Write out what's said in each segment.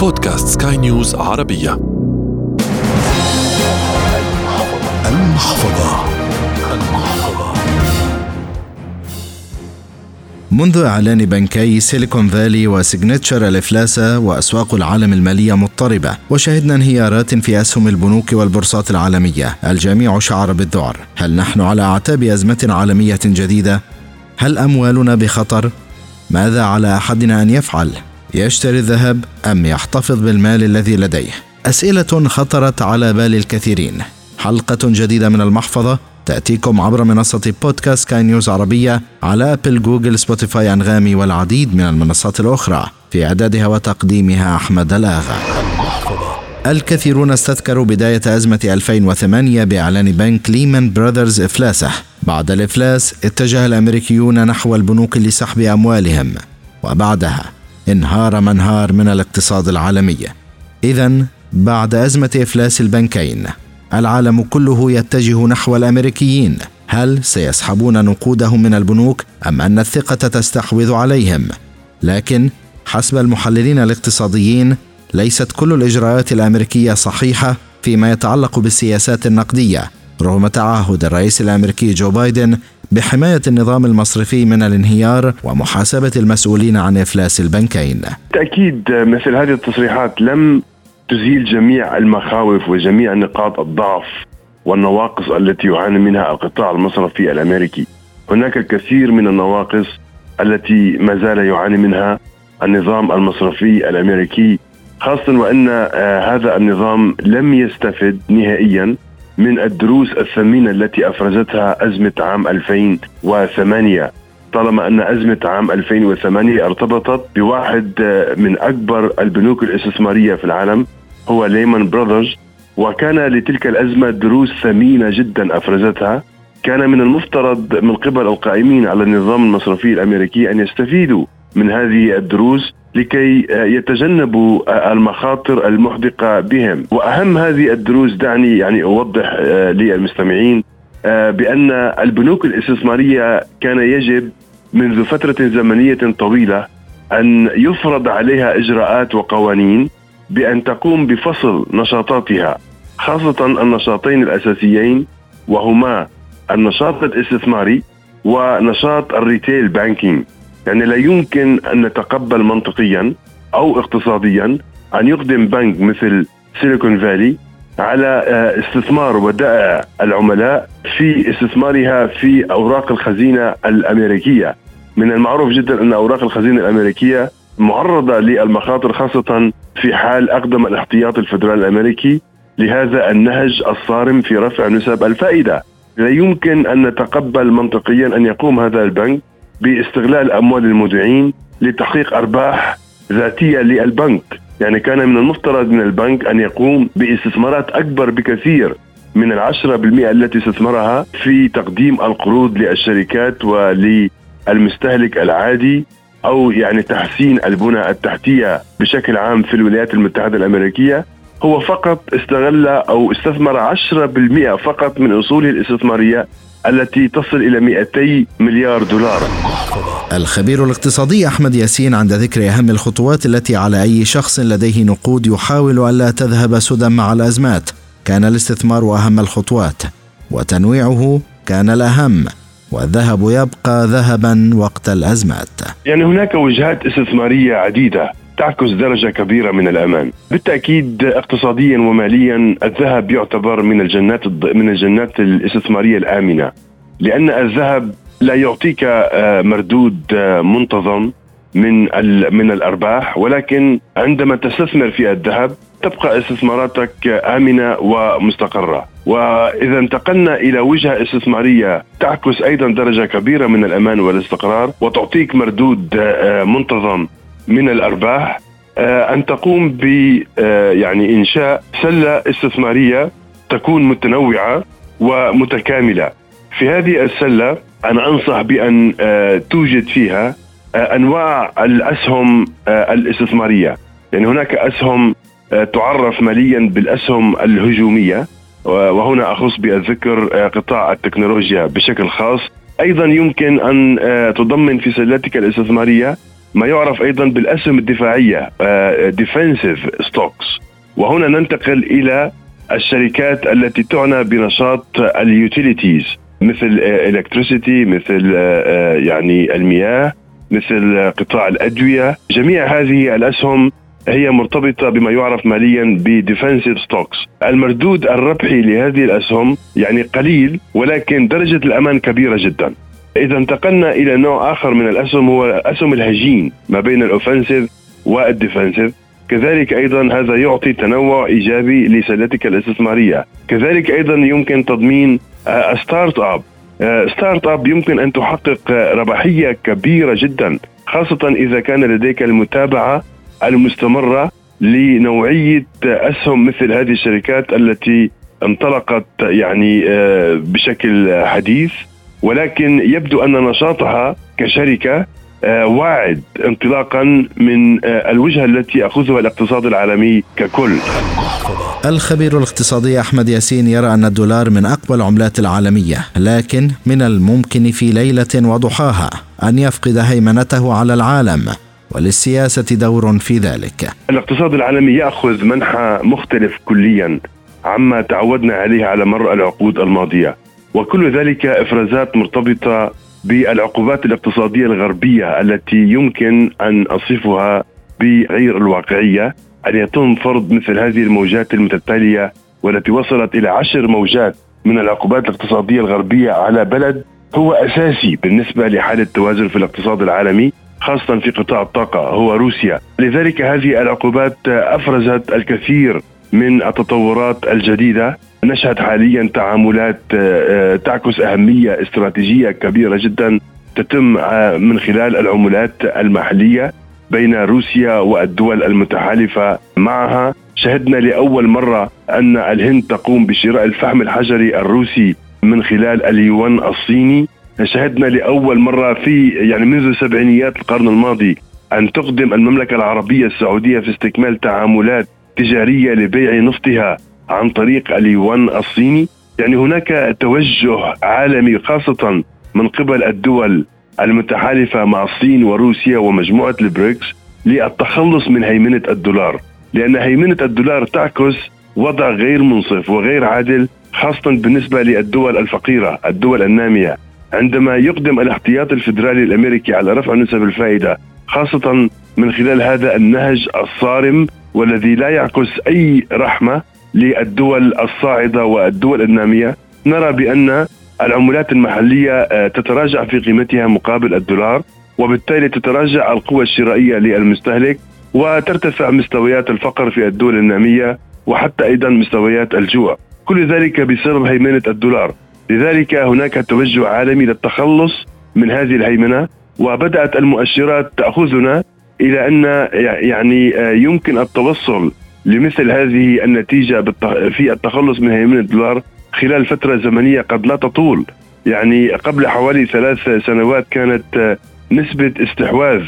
بودكاست سكاي نيوز عربية المحفظة المحفظة منذ إعلان بنكي Silicon Valley و Signature الإفلاس وأسواق العالم المالية مضطربة وشهدنا انهيارات في أسهم البنوك والبورصات العالمية الجميع شعر بالذعر هل نحن على أعتاب أزمة عالمية جديدة؟ هل أموالنا بخطر؟ ماذا على أحدنا أن يفعل؟ يشتري الذهب أم يحتفظ بالمال الذي لديه؟ أسئلة خطرت على بال الكثيرين. حلقة جديدة من المحفظة تأتيكم عبر منصة بودكاست سكاي نيوز عربية على Apple Google Spotify أنغامي والعديد من المنصات الأخرى. في إعدادها وتقديمها أحمد الآغا. الكثيرون استذكروا بداية أزمة 2008 بإعلان بنك Lehman Brothers إفلاسه. بعد الإفلاس اتجه الأمريكيون نحو البنوك لسحب أموالهم. وبعدها انهار ما انهار من الاقتصاد العالمي. إذا بعد أزمة إفلاس البنكين العالم كله يتجه نحو الأمريكيين. هل سيسحبون نقودهم من البنوك أم أن الثقة تستحوذ عليهم؟ لكن حسب المحللين الاقتصاديين ليست كل الإجراءات الأمريكية صحيحة فيما يتعلق بالسياسات النقدية. رغم تعهد الرئيس الأمريكي جو بايدن بحماية النظام المصرفي من الانهيار ومحاسبة المسؤولين عن إفلاس البنكين. بالتاكيد مثل هذه التصريحات لم تزيل جميع المخاوف وجميع نقاط الضعف والنواقص التي يعاني منها القطاع المصرفي الأمريكي. هناك الكثير من النواقص التي ما زال يعاني منها النظام المصرفي الأمريكي خاصة وأن آه، هذا النظام لم يستفد نهائيا من الدروس الثمينة التي أفرزتها أزمة عام 2008 طالما أن أزمة عام 2008 ارتبطت بواحد آه، من أكبر البنوك الاستثمارية في العالم هو ليمان براذرز وكان لتلك الأزمة دروس ثمينة جدا أفرزتها. كان من المفترض من قبل القائمين على النظام المصرفي الأمريكي أن يستفيدوا من هذه الدروس لكي يتجنبوا المخاطر المحدقة بهم. وأهم هذه الدروس دعني يعني أوضح للمستمعين بأن البنوك الاستثمارية كان يجب منذ فترة زمنية طويلة أن يفرض عليها إجراءات وقوانين بأن تقوم بفصل نشاطاتها خاصة النشاطين الأساسيين وهما النشاط الاستثماري ونشاط ال retail banking يعني لا يمكن أن نتقبل منطقيا أو اقتصاديا أن يقدم بنك مثل Silicon Valley على آه، استثمار ودائع العملاء في استثمارها في أوراق الخزينة الأمريكية من المعروف جدا أن أوراق الخزينة الأمريكية معرضة للمخاطر خاصة في حال أقدم الاحتياط الفدرالي الأمريكي لهذا النهج الصارم في رفع نسب الفائدة. لا يمكن أن نتقبل منطقيا أن يقوم هذا البنك باستغلال أموال المودعين لتحقيق أرباح ذاتية للبنك، يعني كان من المفترض من البنك أن يقوم باستثمارات أكبر بكثير من العشرة بالمئة التي استثمرها في تقديم القروض للشركات وللمستهلك العادي أو يعني تحسين البنى التحتية بشكل عام في الولايات المتحدة الأمريكية. هو فقط استغل أو استثمر 10% فقط من اصوله الاستثمارية التي تصل إلى 200 مليار دولار. الخبير الاقتصادي أحمد ياسين عند ذكر أهم الخطوات التي على أي شخص لديه نقود يحاول ألا تذهب سدى مع الأزمات، كان الاستثمار أهم الخطوات وتنويعه كان الأهم والذهب يبقى ذهبا وقت الأزمات. يعني هناك وجهات استثمارية عديدة تعكس درجة كبيرة من الأمان. بالتأكيد اقتصاديا وماليا الذهب يعتبر من الجنات من الجنات الاستثمارية الآمنة. لأن الذهب لا يعطيك آه، مردود آه، منتظم من من الأرباح. ولكن عندما تستثمر في الذهب تبقى استثماراتك آمنة ومستقرة. وإذا انتقلنا إلى وجهة استثمارية تعكس أيضا درجة كبيرة من الأمان والاستقرار وتعطيك مردود آه، منتظم. من الأرباح آه، أن تقوم ب آه، يعني إنشاء سلة استثمارية تكون متنوعة ومتكاملة. في هذه السلة أنا أنصح بأن توجد فيها أنواع الأسهم الاستثمارية. يعني هناك أسهم تعرف ماليا بالأسهم الهجومية وهنا أخص بالذكر قطاع التكنولوجيا بشكل خاص. أيضا يمكن أن تضمن في سلتك الاستثمارية ما يعرف أيضا بالأسهم الدفاعية defensive stocks وهنا ننتقل إلى الشركات التي تعنى بنشاط ال utilities مثل electricity مثل يعني المياه مثل قطاع الأدوية. جميع هذه الأسهم هي مرتبطة بما يعرف ماليا ب defensive stocks المردود الربحي لهذه الأسهم يعني قليل ولكن درجة الأمان كبيرة جدا. إذا انتقلنا إلى نوع آخر من الأسهم هو اسهم الهجين ما بين ال offensive وال defensive. كذلك أيضا هذا يعطي تنوع إيجابي لسلتك الاستثمارية. كذلك أيضا يمكن تضمين startup startup يمكن أن تحقق ربحية كبيرة جدا خاصة إذا كان لديك المتابعة المستمرة لنوعية أسهم مثل هذه الشركات التي انطلقت يعني آه، بشكل حديث. ولكن يبدو أن نشاطها كشركة آه، واعد انطلاقا من آه، الوجهة التي يأخذها الاقتصاد العالمي ككل. الخبير الاقتصادي أحمد ياسين يرى أن الدولار من أقوى العملات العالمية، لكن من الممكن في ليلة وضحاها أن يفقد هيمنته على العالم. وللسياسة دور في ذلك الاقتصاد العالمي يأخذ منحى مختلف كليا عما تعودنا عليه على مر العقود الماضية وكل ذلك إفرازات مرتبطة بالعقوبات الاقتصادية الغربية التي يمكن أن أصفها بغير الواقعية. أن يتم فرض مثل هذه الموجات المتتالية والتي وصلت إلى عشر موجات من العقوبات الاقتصادية الغربية على بلد هو أساسي بالنسبة لحالة التوازن في الاقتصاد العالمي خاصة في قطاع الطاقة هو روسيا. لذلك هذه العقوبات أفرزت الكثير من التطورات الجديدة. نشهد حاليا تعاملات آه، تعكس أهمية استراتيجية كبيرة جدا تتم آه، من خلال العملات المحلية بين روسيا والدول المتحالفة معها. شهدنا لأول مرة أن الهند تقوم بشراء الفحم الحجري الروسي من خلال اليوان الصيني. شهدنا لأول مرة في يعني منذ سبعينيات القرن الماضي أن تقدم المملكة العربية السعودية في استكمال تعاملات تجاريه لبيع نفطها عن طريق اليوان الصيني. يعني هناك توجه عالمي خاصة من قبل الدول المتحالفة مع الصين وروسيا ومجموعة البريكس للتخلص من هيمنة الدولار. لأن هيمنة الدولار تعكس وضع غير منصف وغير عادل خاصة بالنسبة للدول الفقيرة الدول النامية. عندما يقدم الاحتياط الفدرالي الأمريكي على رفع نسب الفائدة خاصة من خلال هذا النهج الصارم والذي لا يعكس أي رحمة للدول الصاعدة والدول النامية. نرى بأن العملات المحلية آه، تتراجع في قيمتها مقابل الدولار وبالتالي تتراجع القوة الشرائية للمستهلك وترتفع مستويات الفقر في الدول النامية وحتى أيضا مستويات الجوع. كل ذلك بسبب هيمنة الدولار. لذلك هناك توجه عالمي للتخلص من هذه الهيمنة وبدأت المؤشرات تأخذنا إلى أن يعني يمكن التوصل لمثل هذه النتيجة في التخلص من هيمنة الدولار خلال فترة زمنية قد لا تطول. يعني قبل حوالي ثلاث سنوات كانت نسبة استحواذ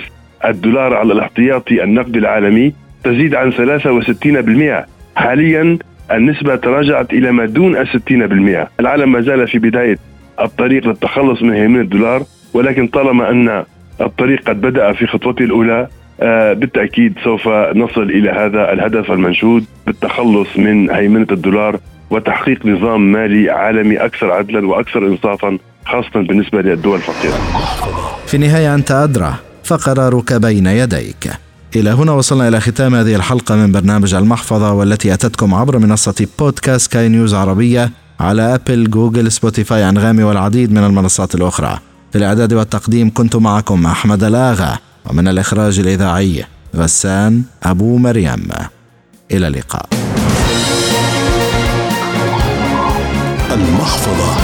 الدولار على الاحتياطي النقدي العالمي تزيد عن 63% حاليا النسبة تراجعت إلى ما دون الستين بالمئة. العالم ما زال في بداية الطريق للتخلص من هيمنة الدولار ولكن طالما أن الطريق قد بدأ في خطوته الأولى آه بالتأكيد سوف نصل إلى هذا الهدف المنشود بالتخلص من هيمنة الدولار وتحقيق نظام مالي عالمي أكثر عدلا وأكثر إنصافا خاصة بالنسبة للدول الفقيرة. في النهاية أنت أدرى فقرارك بين يديك. إلى هنا وصلنا إلى ختام هذه الحلقة من برنامج المحفظة والتي أتتكم عبر منصة بودكاست سكاي نيوز عربية على Apple Google Spotify أنغامي والعديد من المنصات الأخرى. في الإعداد والتقديم كنت معكم أحمد الآغا. ومن الإخراج الإذاعي غسان أبو مريم. إلى اللقاء. المحفظة.